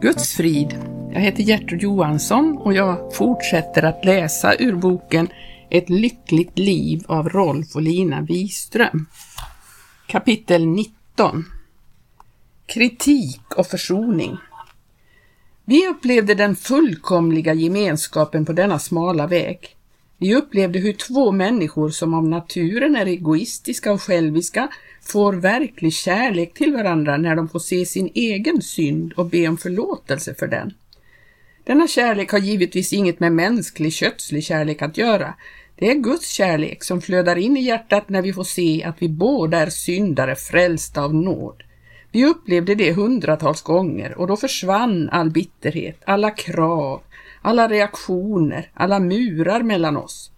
Guds frid. Jag heter Gertrud Johansson och jag fortsätter att läsa ur boken Ett lyckligt liv av Rolf och Lina Wiström. Kapitel 19 Kritik och försoning Vi upplevde den fullkomliga gemenskapen på denna smala väg. Vi upplevde hur två människor som av naturen är egoistiska och själviska får verklig kärlek till varandra när de får se sin egen synd och be om förlåtelse för den. Denna kärlek har givetvis inget med mänsklig kötslig kärlek att göra. Det är Guds kärlek som flödar in i hjärtat när vi får se att vi båda är syndare frälsta av nåd. Vi upplevde det hundratals gånger och då försvann all bitterhet, alla krav, alla reaktioner, alla murar mellan oss.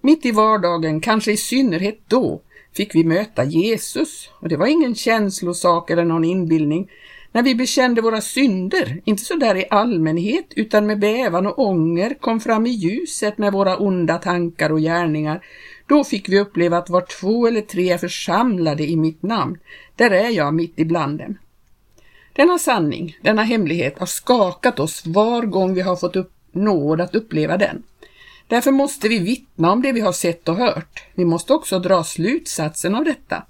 Mitt i vardagen, kanske i synnerhet då, fick vi möta Jesus och det var ingen känslosak eller någon inbildning. När vi bekände våra synder, inte så där i allmänhet utan med bävan och ånger kom fram i ljuset med våra onda tankar och gärningar, då fick vi uppleva att var två eller tre är församlade i mitt namn, där är jag mitt ibland dem. Denna sanning, denna hemlighet har skakat oss var gång vi har fått upp nåd att uppleva den. Därför måste vi vittna om det vi har sett och hört. Vi måste också dra slutsatsen av detta.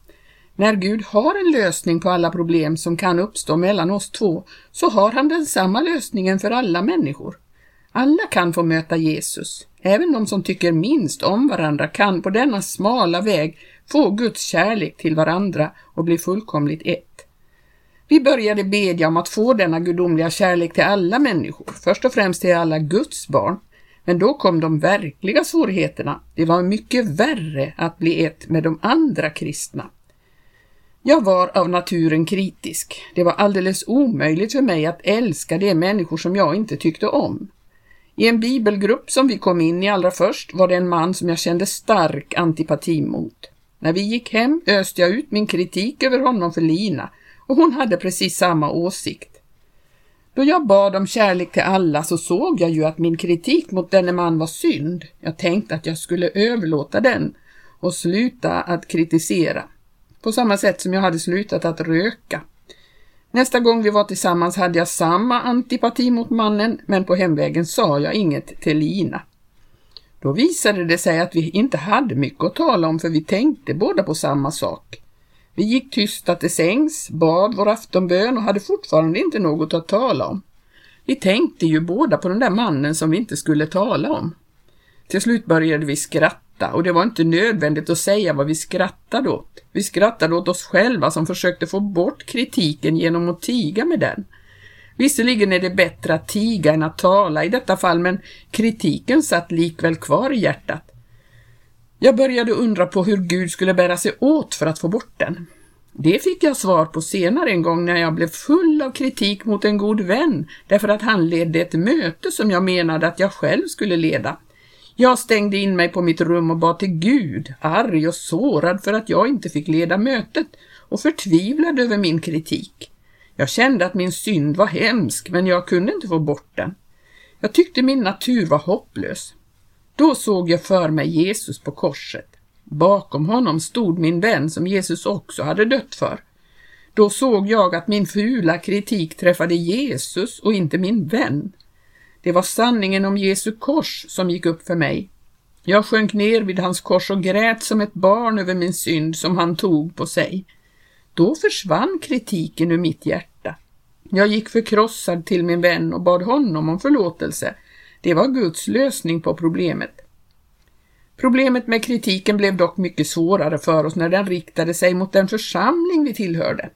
När Gud har en lösning på alla problem som kan uppstå mellan oss två, så har han den samma lösningen för alla människor. Alla kan få möta Jesus. Även de som tycker minst om varandra kan på denna smala väg få Guds kärlek till varandra och bli fullkomligt ett. Vi började bedja om att få denna gudomliga kärlek till alla människor, först och främst till alla Guds barn. Men då kom de verkliga svårigheterna. Det var mycket värre att bli ett med de andra kristna. Jag var av naturen kritisk. Det var alldeles omöjligt för mig att älska de människor som jag inte tyckte om. I en bibelgrupp som vi kom in i allra först var det en man som jag kände stark antipati mot. När vi gick hem öste jag ut min kritik över honom för Lina och hon hade precis samma åsikt. Då jag bad om kärlek till alla så såg jag ju att min kritik mot denne man var synd. Jag tänkte att jag skulle överlåta den och sluta att kritisera. På samma sätt som jag hade slutat att röka. Nästa gång vi var tillsammans hade jag samma antipati mot mannen, men på hemvägen sa jag inget till Lina. Då visade det sig att vi inte hade mycket att tala om för vi tänkte båda på samma sak. Vi gick tysta till sängs, bad vår aftonbön och hade fortfarande inte något att tala om. Vi tänkte ju båda på den där mannen som vi inte skulle tala om. Till slut började vi skratta och det var inte nödvändigt att säga vad vi skrattade åt. Vi skrattade åt oss själva som försökte få bort kritiken genom att tiga med den. Visserligen är det bättre att tiga än att tala i detta fall, men kritiken satt likväl kvar i hjärtat. Jag började undra på hur Gud skulle bära sig åt för att få bort den. Det fick jag svar på senare en gång när jag blev full av kritik mot en god vän därför att han ledde ett möte som jag menade att jag själv skulle leda. Jag stängde in mig på mitt rum och bad till Gud, arg och sårad för att jag inte fick leda mötet och förtvivlad över min kritik. Jag kände att min synd var hemsk, men jag kunde inte få bort den. Jag tyckte min natur var hopplös. Då såg jag för mig Jesus på korset. Bakom honom stod min vän som Jesus också hade dött för. Då såg jag att min fula kritik träffade Jesus och inte min vän. Det var sanningen om Jesu kors som gick upp för mig. Jag sjönk ner vid hans kors och grät som ett barn över min synd som han tog på sig. Då försvann kritiken ur mitt hjärta. Jag gick förkrossad till min vän och bad honom om förlåtelse det var Guds lösning på problemet. Problemet med kritiken blev dock mycket svårare för oss när den riktade sig mot den församling vi tillhörde.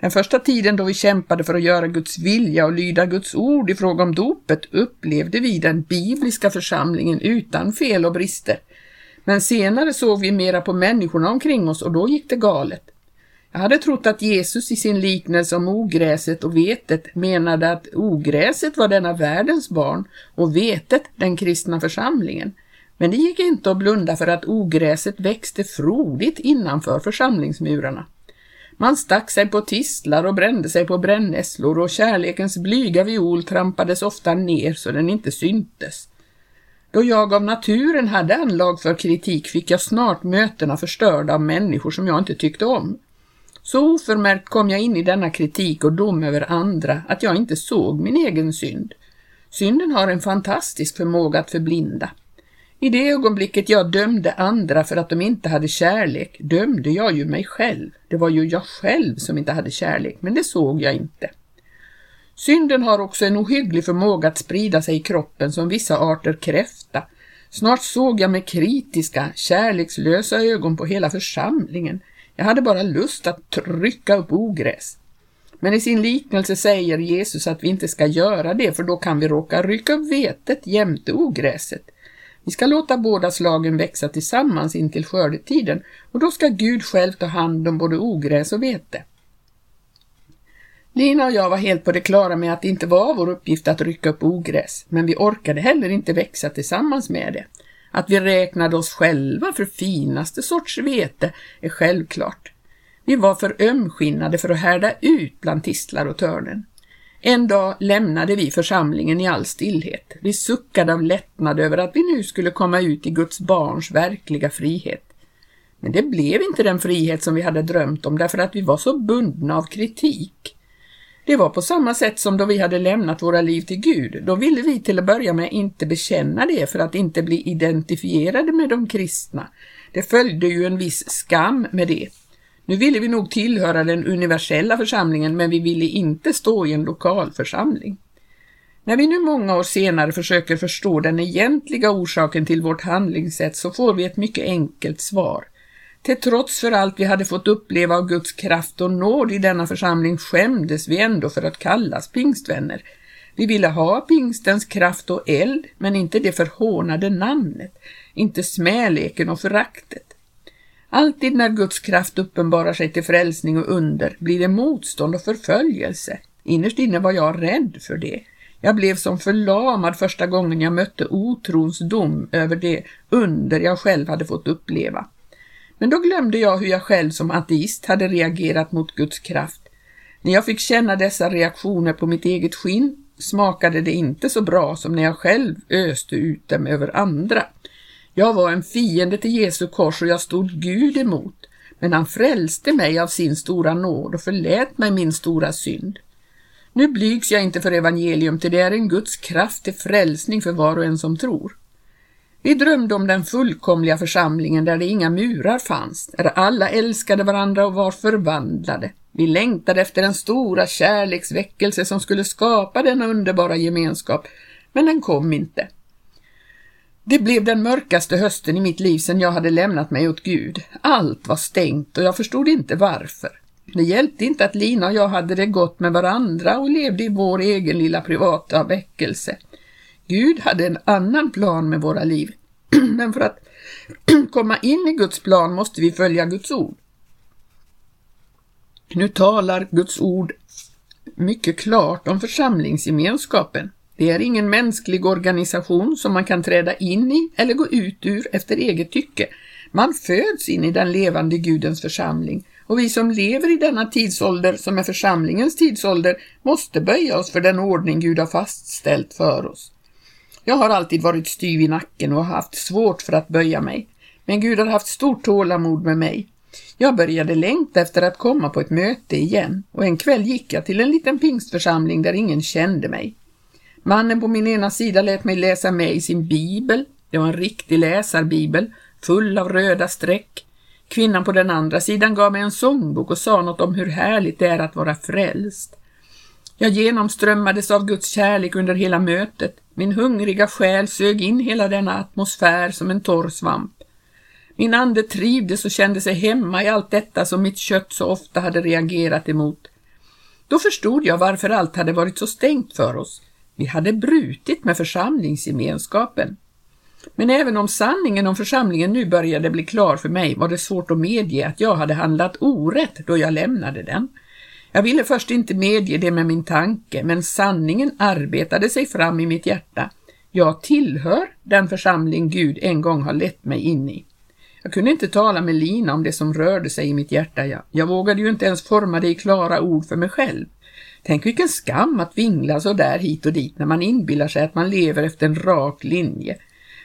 Den första tiden då vi kämpade för att göra Guds vilja och lyda Guds ord i fråga om dopet upplevde vi den bibliska församlingen utan fel och brister. Men senare såg vi mera på människorna omkring oss och då gick det galet. Jag hade trott att Jesus i sin liknelse om ogräset och vetet menade att ogräset var denna världens barn och vetet den kristna församlingen. Men det gick inte att blunda för att ogräset växte frodigt innanför församlingsmurarna. Man stack sig på tistlar och brände sig på brännässlor och kärlekens blyga viol trampades ofta ner så den inte syntes. Då jag av naturen hade anlag för kritik fick jag snart mötena förstörda av människor som jag inte tyckte om. Så oförmärkt kom jag in i denna kritik och dom över andra att jag inte såg min egen synd. Synden har en fantastisk förmåga att förblinda. I det ögonblicket jag dömde andra för att de inte hade kärlek dömde jag ju mig själv. Det var ju jag själv som inte hade kärlek, men det såg jag inte. Synden har också en ohygglig förmåga att sprida sig i kroppen som vissa arter kräfta. Snart såg jag med kritiska, kärlekslösa ögon på hela församlingen. Jag hade bara lust att trycka upp ogräs. Men i sin liknelse säger Jesus att vi inte ska göra det för då kan vi råka rycka upp vetet jämte ogräset. Vi ska låta båda slagen växa tillsammans in till skördetiden och då ska Gud själv ta hand om både ogräs och vete. Lina och jag var helt på det klara med att det inte var vår uppgift att rycka upp ogräs, men vi orkade heller inte växa tillsammans med det. Att vi räknade oss själva för finaste sorts vete är självklart. Vi var för ömskinnade för att härda ut bland tistlar och törnen. En dag lämnade vi församlingen i all stillhet. Vi suckade av lättnad över att vi nu skulle komma ut i Guds barns verkliga frihet. Men det blev inte den frihet som vi hade drömt om därför att vi var så bundna av kritik. Det var på samma sätt som då vi hade lämnat våra liv till Gud. Då ville vi till att börja med inte bekänna det för att inte bli identifierade med de kristna. Det följde ju en viss skam med det. Nu ville vi nog tillhöra den universella församlingen men vi ville inte stå i en lokal församling. När vi nu många år senare försöker förstå den egentliga orsaken till vårt handlingssätt så får vi ett mycket enkelt svar. Till trots för allt vi hade fått uppleva av Guds kraft och nåd i denna församling skämdes vi ändå för att kallas pingstvänner. Vi ville ha pingstens kraft och eld, men inte det förhånade namnet, inte smäleken och föraktet. Alltid när Guds kraft uppenbarar sig till frälsning och under blir det motstånd och förföljelse. Innerst inne var jag rädd för det. Jag blev som förlamad första gången jag mötte otrons dom över det under jag själv hade fått uppleva. Men då glömde jag hur jag själv som ateist hade reagerat mot Guds kraft. När jag fick känna dessa reaktioner på mitt eget skinn smakade det inte så bra som när jag själv öste ut dem över andra. Jag var en fiende till Jesu kors och jag stod Gud emot, men han frälste mig av sin stora nåd och förlät mig min stora synd. Nu blygs jag inte för evangelium, till det är en Guds kraft till frälsning för var och en som tror. Vi drömde om den fullkomliga församlingen där det inga murar fanns, där alla älskade varandra och var förvandlade. Vi längtade efter den stora kärleksväckelse som skulle skapa denna underbara gemenskap, men den kom inte. Det blev den mörkaste hösten i mitt liv sedan jag hade lämnat mig åt Gud. Allt var stängt och jag förstod inte varför. Det hjälpte inte att Lina och jag hade det gott med varandra och levde i vår egen lilla privata väckelse. Gud hade en annan plan med våra liv. Men för att komma in i Guds plan måste vi följa Guds ord. Nu talar Guds ord mycket klart om församlingsgemenskapen. Det är ingen mänsklig organisation som man kan träda in i eller gå ut ur efter eget tycke. Man föds in i den levande Gudens församling och vi som lever i denna tidsålder som är församlingens tidsålder måste böja oss för den ordning Gud har fastställt för oss. Jag har alltid varit styv i nacken och haft svårt för att böja mig, men Gud har haft stort tålamod med mig. Jag började längta efter att komma på ett möte igen och en kväll gick jag till en liten pingstförsamling där ingen kände mig. Mannen på min ena sida lät mig läsa med i sin bibel. Det var en riktig läsarbibel, full av röda streck. Kvinnan på den andra sidan gav mig en sångbok och sa något om hur härligt det är att vara frälst. Jag genomströmmades av Guds kärlek under hela mötet. Min hungriga själ sög in hela denna atmosfär som en torr svamp. Min ande trivdes och kände sig hemma i allt detta som mitt kött så ofta hade reagerat emot. Då förstod jag varför allt hade varit så stängt för oss. Vi hade brutit med församlingsgemenskapen. Men även om sanningen om församlingen nu började bli klar för mig var det svårt att medge att jag hade handlat orätt då jag lämnade den. Jag ville först inte medge det med min tanke, men sanningen arbetade sig fram i mitt hjärta. Jag tillhör den församling Gud en gång har lett mig in i. Jag kunde inte tala med Lina om det som rörde sig i mitt hjärta. Jag, jag vågade ju inte ens forma det i klara ord för mig själv. Tänk vilken skam att vingla så där hit och dit när man inbillar sig att man lever efter en rak linje.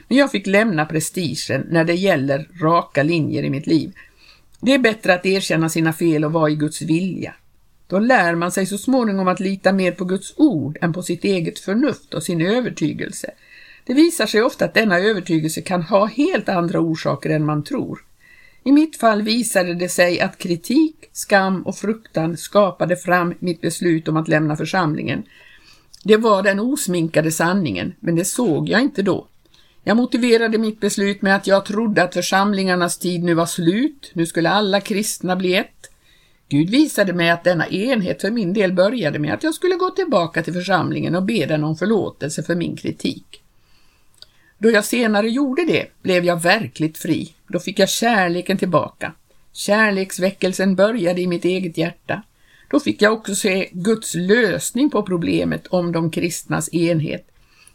Men jag fick lämna prestigen när det gäller raka linjer i mitt liv. Det är bättre att erkänna sina fel och vara i Guds vilja. Då lär man sig så småningom att lita mer på Guds ord än på sitt eget förnuft och sin övertygelse. Det visar sig ofta att denna övertygelse kan ha helt andra orsaker än man tror. I mitt fall visade det sig att kritik, skam och fruktan skapade fram mitt beslut om att lämna församlingen. Det var den osminkade sanningen, men det såg jag inte då. Jag motiverade mitt beslut med att jag trodde att församlingarnas tid nu var slut, nu skulle alla kristna bli ett. Gud visade mig att denna enhet för min del började med att jag skulle gå tillbaka till församlingen och be den om förlåtelse för min kritik. Då jag senare gjorde det blev jag verkligt fri. Då fick jag kärleken tillbaka. Kärleksväckelsen började i mitt eget hjärta. Då fick jag också se Guds lösning på problemet om de kristnas enhet.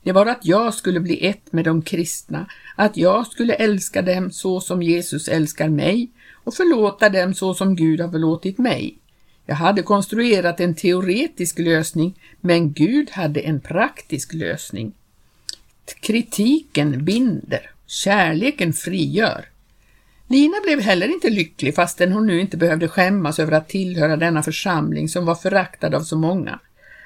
Det var att jag skulle bli ett med de kristna, att jag skulle älska dem så som Jesus älskar mig och förlåta dem så som Gud har förlåtit mig. Jag hade konstruerat en teoretisk lösning, men Gud hade en praktisk lösning. Kritiken binder, kärleken frigör. Lina blev heller inte lycklig fastän hon nu inte behövde skämmas över att tillhöra denna församling som var föraktad av så många.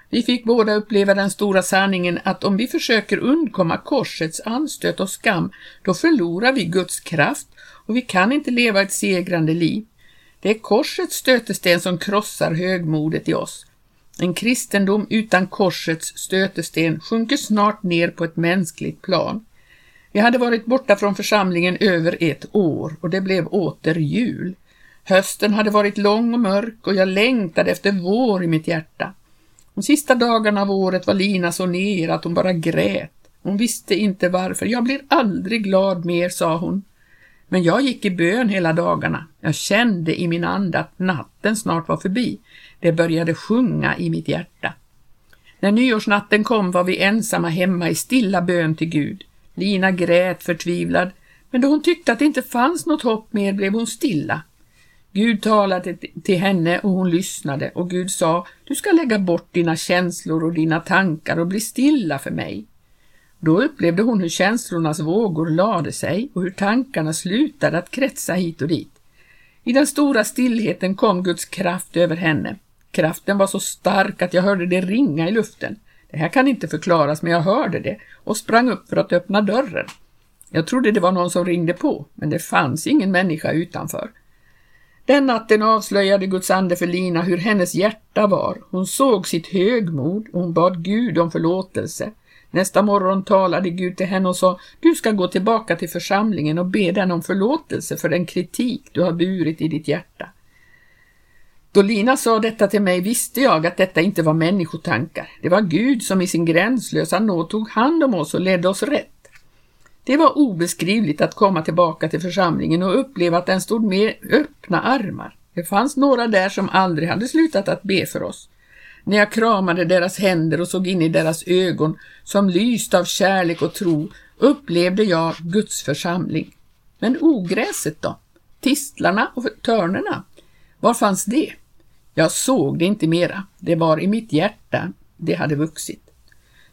Vi fick båda uppleva den stora sanningen att om vi försöker undkomma korsets anstöt och skam, då förlorar vi Guds kraft och vi kan inte leva ett segrande liv. Det är korsets stötesten som krossar högmodet i oss. En kristendom utan korsets stötesten sjunker snart ner på ett mänskligt plan. Vi hade varit borta från församlingen över ett år och det blev åter jul. Hösten hade varit lång och mörk och jag längtade efter vår i mitt hjärta. De sista dagarna av året var Lina så ner att hon bara grät. Hon visste inte varför. Jag blir aldrig glad mer, sa hon. Men jag gick i bön hela dagarna. Jag kände i min ande att natten snart var förbi. Det började sjunga i mitt hjärta. När nyårsnatten kom var vi ensamma hemma i stilla bön till Gud. Lina grät förtvivlad, men då hon tyckte att det inte fanns något hopp mer blev hon stilla. Gud talade till henne och hon lyssnade och Gud sa, du ska lägga bort dina känslor och dina tankar och bli stilla för mig. Då upplevde hon hur känslornas vågor lade sig och hur tankarna slutade att kretsa hit och dit. I den stora stillheten kom Guds kraft över henne. Kraften var så stark att jag hörde det ringa i luften. Det här kan inte förklaras, men jag hörde det och sprang upp för att öppna dörren. Jag trodde det var någon som ringde på, men det fanns ingen människa utanför. Den natten avslöjade Guds ande för Lina hur hennes hjärta var. Hon såg sitt högmod och hon bad Gud om förlåtelse. Nästa morgon talade Gud till henne och sa, du ska gå tillbaka till församlingen och be den om förlåtelse för den kritik du har burit i ditt hjärta. Då Lina sa detta till mig visste jag att detta inte var människotankar. Det var Gud som i sin gränslösa nåd tog hand om oss och ledde oss rätt. Det var obeskrivligt att komma tillbaka till församlingen och uppleva att den stod med öppna armar. Det fanns några där som aldrig hade slutat att be för oss. När jag kramade deras händer och såg in i deras ögon som lyste av kärlek och tro upplevde jag Guds församling. Men ogräset då? Tistlarna och törnerna? Var fanns det? Jag såg det inte mera. Det var i mitt hjärta det hade vuxit.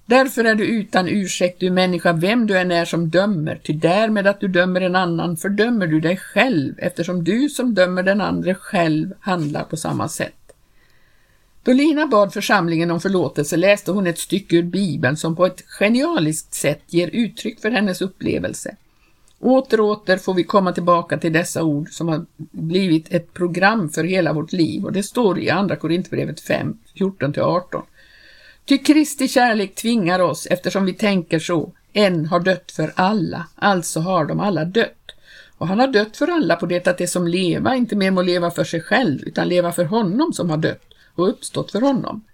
Därför är du utan ursäkt, du människa, vem du än är som dömer, ty därmed att du dömer en annan fördömer du dig själv, eftersom du som dömer den andra själv handlar på samma sätt. Då Lina bad församlingen om förlåtelse läste hon ett stycke ur Bibeln som på ett genialiskt sätt ger uttryck för hennes upplevelse. Åter och åter får vi komma tillbaka till dessa ord som har blivit ett program för hela vårt liv och det står i Andra Korintierbrevet 5, 14-18. Ty Kristi kärlek tvingar oss eftersom vi tänker så. En har dött för alla, alltså har de alla dött. Och han har dött för alla på det att det som leva inte mer må leva för sig själv utan leva för honom som har dött och uppstått för honom.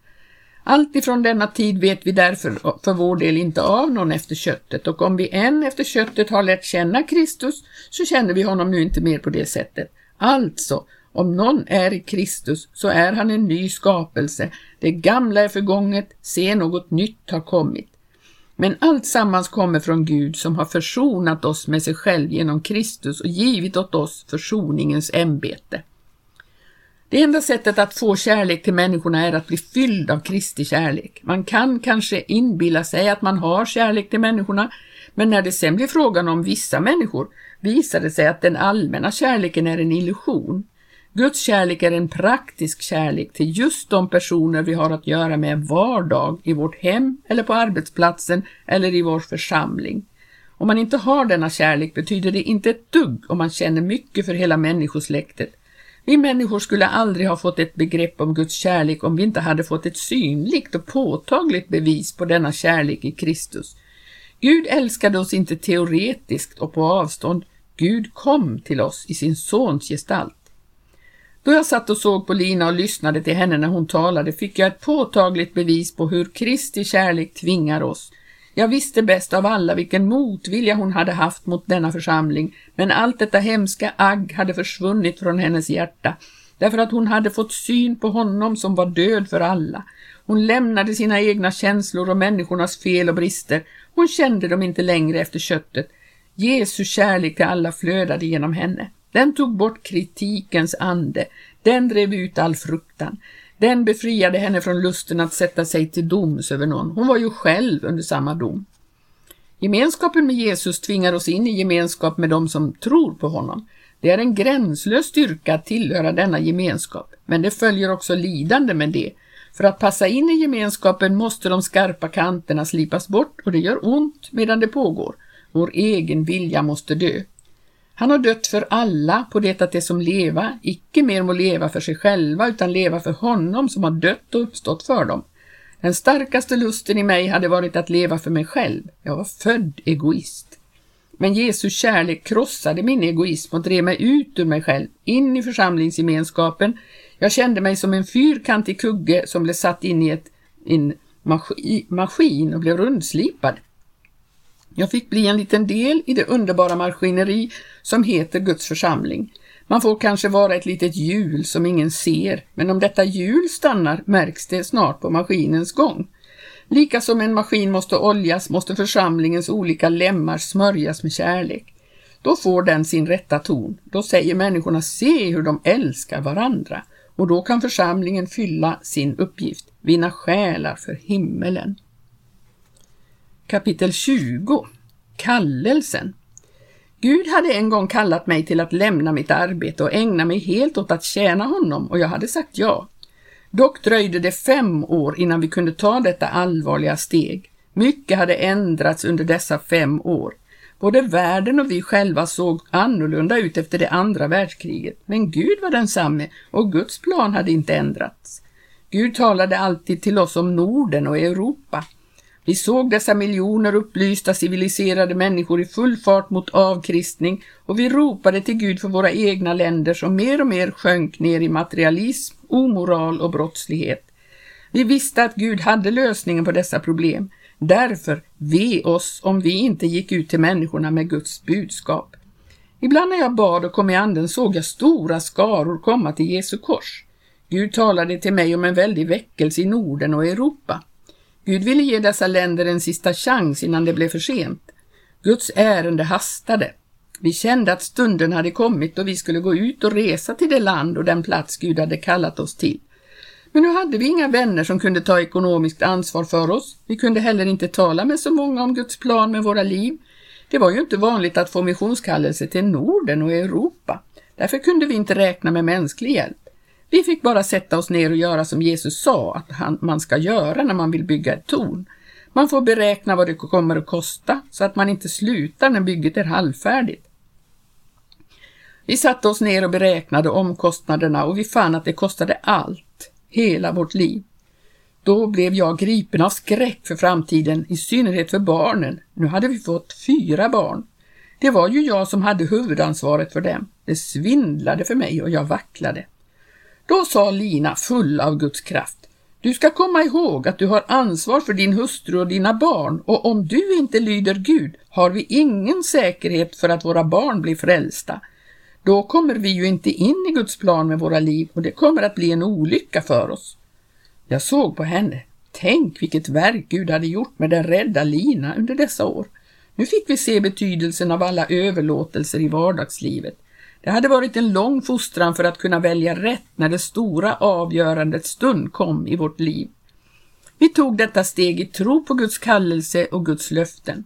Allt ifrån denna tid vet vi därför för vår del inte av någon efter köttet och om vi än efter köttet har lärt känna Kristus så känner vi honom nu inte mer på det sättet. Alltså, om någon är i Kristus så är han en ny skapelse. Det gamla är förgånget, se något nytt har kommit. Men allt sammans kommer från Gud som har försonat oss med sig själv genom Kristus och givit åt oss försoningens ämbete. Det enda sättet att få kärlek till människorna är att bli fylld av Kristi kärlek. Man kan kanske inbilla sig att man har kärlek till människorna, Men när det sen blir frågan om vissa människor visar det sig att den allmänna kärleken är en illusion. Guds kärlek är en praktisk kärlek till just de personer vi har att göra med vardag i vårt hem eller på arbetsplatsen eller i vår församling. Om man inte har denna kärlek betyder det inte ett dugg om man känner mycket för hela människosläktet. Vi människor skulle aldrig ha fått ett begrepp om Guds kärlek om vi inte hade fått ett synligt och påtagligt bevis på denna kärlek i Kristus. Gud älskade oss inte teoretiskt och på avstånd. Gud kom till oss i sin sons gestalt. Då jag satt och såg på Lina och lyssnade till henne när hon talade fick jag ett påtagligt bevis på hur Kristi kärlek tvingar oss. Jag visste bäst av alla vilken motvilja hon hade haft mot denna församling, men allt detta hemska agg hade försvunnit från hennes hjärta, därför att hon hade fått syn på honom som var död för alla. Hon lämnade sina egna känslor och människornas fel och brister. Hon kände dem inte längre efter köttet. Jesu kärlek till alla flödade genom henne. Den tog bort kritikens ande. Den drev ut all fruktan. Den befriade henne från lusten att sätta sig till doms över någon. Hon var ju själv under samma dom. Gemenskapen med Jesus tvingar oss in i gemenskap med dem som tror på honom. Det är en gränslös styrka att tillhöra denna gemenskap, men det följer också lidande med det. För att passa in i gemenskapen måste de skarpa kanterna slipas bort och det gör ont medan det pågår. Vår egen vilja måste dö. Han har dött för alla på det att det som leva icke mer må leva för sig själva utan leva för honom som har dött och uppstått för dem. Den starkaste lusten i mig hade varit att leva för mig själv. Jag var född egoist. Men Jesu kärlek krossade min egoism och drev mig ut ur mig själv, in i församlingsgemenskapen. Jag kände mig som en fyrkantig kugge som blev satt in i ett, en maskin och blev rundslipad. Jag fick bli en liten del i det underbara maskineri som heter Guds församling. Man får kanske vara ett litet hjul som ingen ser, men om detta hjul stannar märks det snart på maskinens gång. Lika som en maskin måste oljas måste församlingens olika lemmar smörjas med kärlek. Då får den sin rätta ton. Då säger människorna se hur de älskar varandra och då kan församlingen fylla sin uppgift, vinna själar för himmelen. Kapitel 20 Kallelsen Gud hade en gång kallat mig till att lämna mitt arbete och ägna mig helt åt att tjäna honom och jag hade sagt ja. Dock dröjde det fem år innan vi kunde ta detta allvarliga steg. Mycket hade ändrats under dessa fem år. Både världen och vi själva såg annorlunda ut efter det andra världskriget, men Gud var densamme och Guds plan hade inte ändrats. Gud talade alltid till oss om Norden och Europa. Vi såg dessa miljoner upplysta civiliserade människor i full fart mot avkristning och vi ropade till Gud för våra egna länder som mer och mer sjönk ner i materialism, omoral och brottslighet. Vi visste att Gud hade lösningen på dessa problem. Därför, ve oss om vi inte gick ut till människorna med Guds budskap. Ibland när jag bad och kom i anden såg jag stora skaror komma till Jesu kors. Gud talade till mig om en väldig väckelse i Norden och Europa. Gud ville ge dessa länder en sista chans innan det blev för sent. Guds ärende hastade. Vi kände att stunden hade kommit och vi skulle gå ut och resa till det land och den plats Gud hade kallat oss till. Men nu hade vi inga vänner som kunde ta ekonomiskt ansvar för oss. Vi kunde heller inte tala med så många om Guds plan med våra liv. Det var ju inte vanligt att få missionskallelse till Norden och Europa. Därför kunde vi inte räkna med mänsklig hjälp. Vi fick bara sätta oss ner och göra som Jesus sa att han, man ska göra när man vill bygga ett torn. Man får beräkna vad det kommer att kosta så att man inte slutar när bygget är halvfärdigt. Vi satte oss ner och beräknade omkostnaderna och vi fann att det kostade allt, hela vårt liv. Då blev jag gripen av skräck för framtiden, i synnerhet för barnen. Nu hade vi fått fyra barn. Det var ju jag som hade huvudansvaret för dem. Det svindlade för mig och jag vacklade. Då sa Lina full av Guds kraft. Du ska komma ihåg att du har ansvar för din hustru och dina barn och om du inte lyder Gud har vi ingen säkerhet för att våra barn blir frälsta. Då kommer vi ju inte in i Guds plan med våra liv och det kommer att bli en olycka för oss. Jag såg på henne. Tänk vilket verk Gud hade gjort med den rädda Lina under dessa år. Nu fick vi se betydelsen av alla överlåtelser i vardagslivet. Det hade varit en lång fostran för att kunna välja rätt när det stora avgörandet stund kom i vårt liv. Vi tog detta steg i tro på Guds kallelse och Guds löften.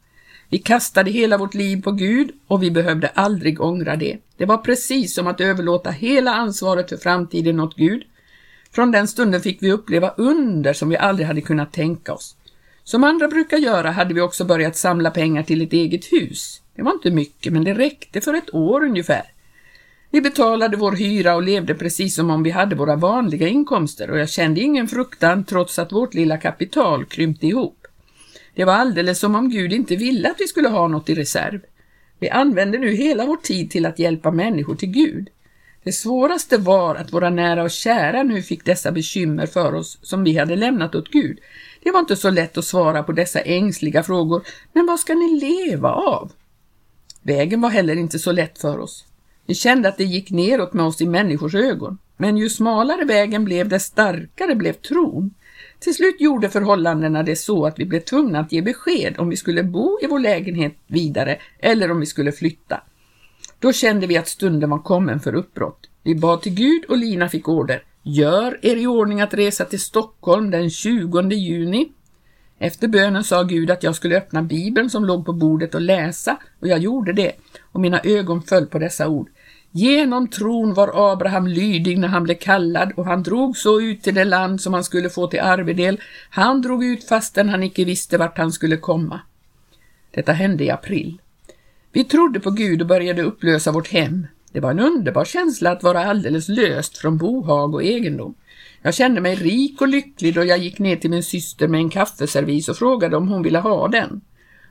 Vi kastade hela vårt liv på Gud och vi behövde aldrig ångra det. Det var precis som att överlåta hela ansvaret för framtiden åt Gud. Från den stunden fick vi uppleva under som vi aldrig hade kunnat tänka oss. Som andra brukar göra hade vi också börjat samla pengar till ett eget hus. Det var inte mycket, men det räckte för ett år ungefär. Vi betalade vår hyra och levde precis som om vi hade våra vanliga inkomster och jag kände ingen fruktan trots att vårt lilla kapital krympte ihop. Det var alldeles som om Gud inte ville att vi skulle ha något i reserv. Vi använde nu hela vår tid till att hjälpa människor till Gud. Det svåraste var att våra nära och kära nu fick dessa bekymmer för oss som vi hade lämnat åt Gud. Det var inte så lätt att svara på dessa ängsliga frågor, men vad ska ni leva av? Vägen var heller inte så lätt för oss. Vi kände att det gick neråt med oss i människors ögon, men ju smalare vägen blev, desto starkare blev tron. Till slut gjorde förhållandena det så att vi blev tvungna att ge besked om vi skulle bo i vår lägenhet vidare eller om vi skulle flytta. Då kände vi att stunden var kommen för uppbrott. Vi bad till Gud och Lina fick order. Gör er i ordning att resa till Stockholm den 20 juni. Efter bönen sa Gud att jag skulle öppna Bibeln som låg på bordet och läsa och jag gjorde det och mina ögon föll på dessa ord. Genom tron var Abraham lydig när han blev kallad och han drog så ut till det land som han skulle få till arvedel. Han drog ut fastän han icke visste vart han skulle komma. Detta hände i april. Vi trodde på Gud och började upplösa vårt hem. Det var en underbar känsla att vara alldeles löst från bohag och egendom. Jag kände mig rik och lycklig då jag gick ner till min syster med en kaffeservis och frågade om hon ville ha den.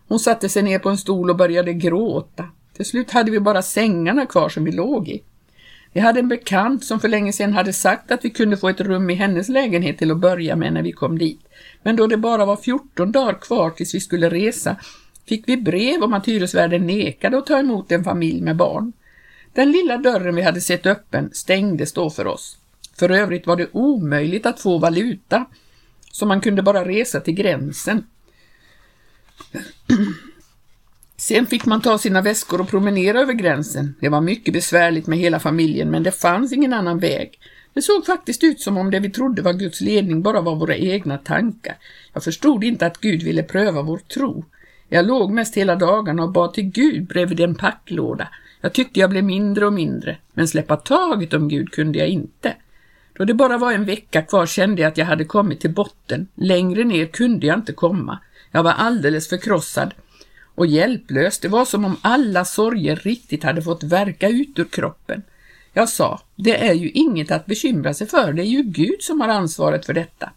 Hon satte sig ner på en stol och började gråta. Till slut hade vi bara sängarna kvar som vi låg i. Vi hade en bekant som för länge sedan hade sagt att vi kunde få ett rum i hennes lägenhet till att börja med när vi kom dit. Men då det bara var 14 dagar kvar tills vi skulle resa fick vi brev om att hyresvärden nekade att ta emot en familj med barn. Den lilla dörren vi hade sett öppen stängdes då för oss. För övrigt var det omöjligt att få valuta, så man kunde bara resa till gränsen. Sen fick man ta sina väskor och promenera över gränsen. Det var mycket besvärligt med hela familjen, men det fanns ingen annan väg. Det såg faktiskt ut som om det vi trodde var Guds ledning bara var våra egna tankar. Jag förstod inte att Gud ville pröva vår tro. Jag låg mest hela dagarna och bad till Gud bredvid en packlåda. Jag tyckte jag blev mindre och mindre, men släppa taget om Gud kunde jag inte. Då det bara var en vecka kvar kände jag att jag hade kommit till botten. Längre ner kunde jag inte komma. Jag var alldeles förkrossad och hjälplös. Det var som om alla sorger riktigt hade fått verka ut ur kroppen. Jag sa, det är ju inget att bekymra sig för, det är ju Gud som har ansvaret för detta.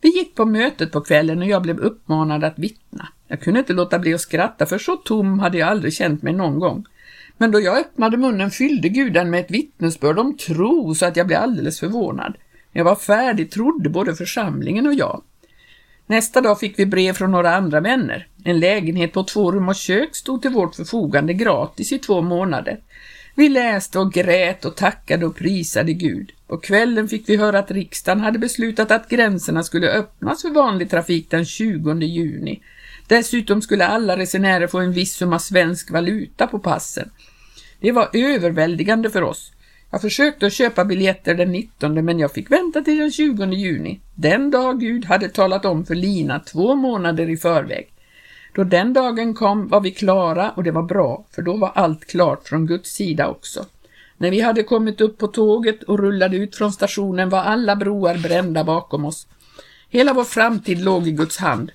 Vi gick på mötet på kvällen och jag blev uppmanad att vittna. Jag kunde inte låta bli att skratta för så tom hade jag aldrig känt mig någon gång. Men då jag öppnade munnen fyllde guden med ett vittnesbörd om tro så att jag blev alldeles förvånad. När jag var färdig trodde både församlingen och jag. Nästa dag fick vi brev från några andra vänner. En lägenhet på två rum och kök stod till vårt förfogande gratis i två månader. Vi läste och grät och tackade och prisade Gud. På kvällen fick vi höra att riksdagen hade beslutat att gränserna skulle öppnas för vanlig trafik den 20 juni. Dessutom skulle alla resenärer få en viss summa svensk valuta på passen. Det var överväldigande för oss. Jag försökte att köpa biljetter den 19 men jag fick vänta till den 20 juni, den dag Gud hade talat om för Lina två månader i förväg. Då den dagen kom var vi klara och det var bra, för då var allt klart från Guds sida också. När vi hade kommit upp på tåget och rullade ut från stationen var alla broar brända bakom oss. Hela vår framtid låg i Guds hand.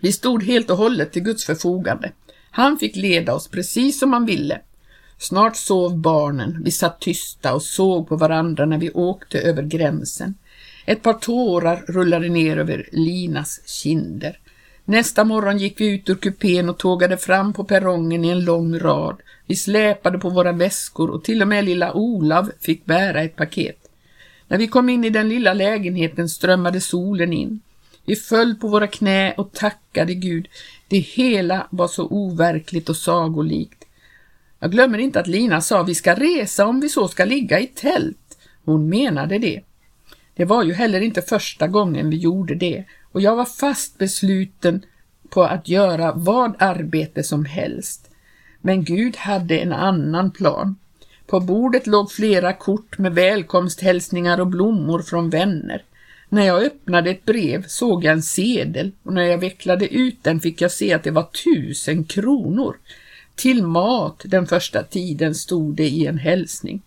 Vi stod helt och hållet till Guds förfogande. Han fick leda oss precis som han ville. Snart sov barnen, vi satt tysta och såg på varandra när vi åkte över gränsen. Ett par tårar rullade ner över Linas kinder. Nästa morgon gick vi ut ur kupén och tågade fram på perrongen i en lång rad. Vi släpade på våra väskor och till och med lilla Olav fick bära ett paket. När vi kom in i den lilla lägenheten strömmade solen in. Vi föll på våra knä och tackade Gud. Det hela var så overkligt och sagolikt. Jag glömmer inte att Lina sa vi ska resa om vi så ska ligga i tält. Hon menade det. Det var ju heller inte första gången vi gjorde det och jag var fast besluten på att göra vad arbete som helst. Men Gud hade en annan plan. På bordet låg flera kort med välkomsthälsningar och blommor från vänner. När jag öppnade ett brev såg jag en sedel och när jag vecklade ut den fick jag se att det var tusen kronor. Till mat den första tiden stod det i en hälsning.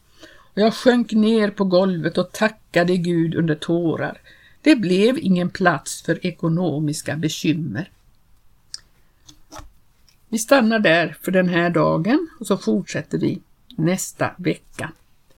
Och jag sjönk ner på golvet och tackade Gud under tårar. Det blev ingen plats för ekonomiska bekymmer. Vi stannar där för den här dagen och så fortsätter vi nästa vecka.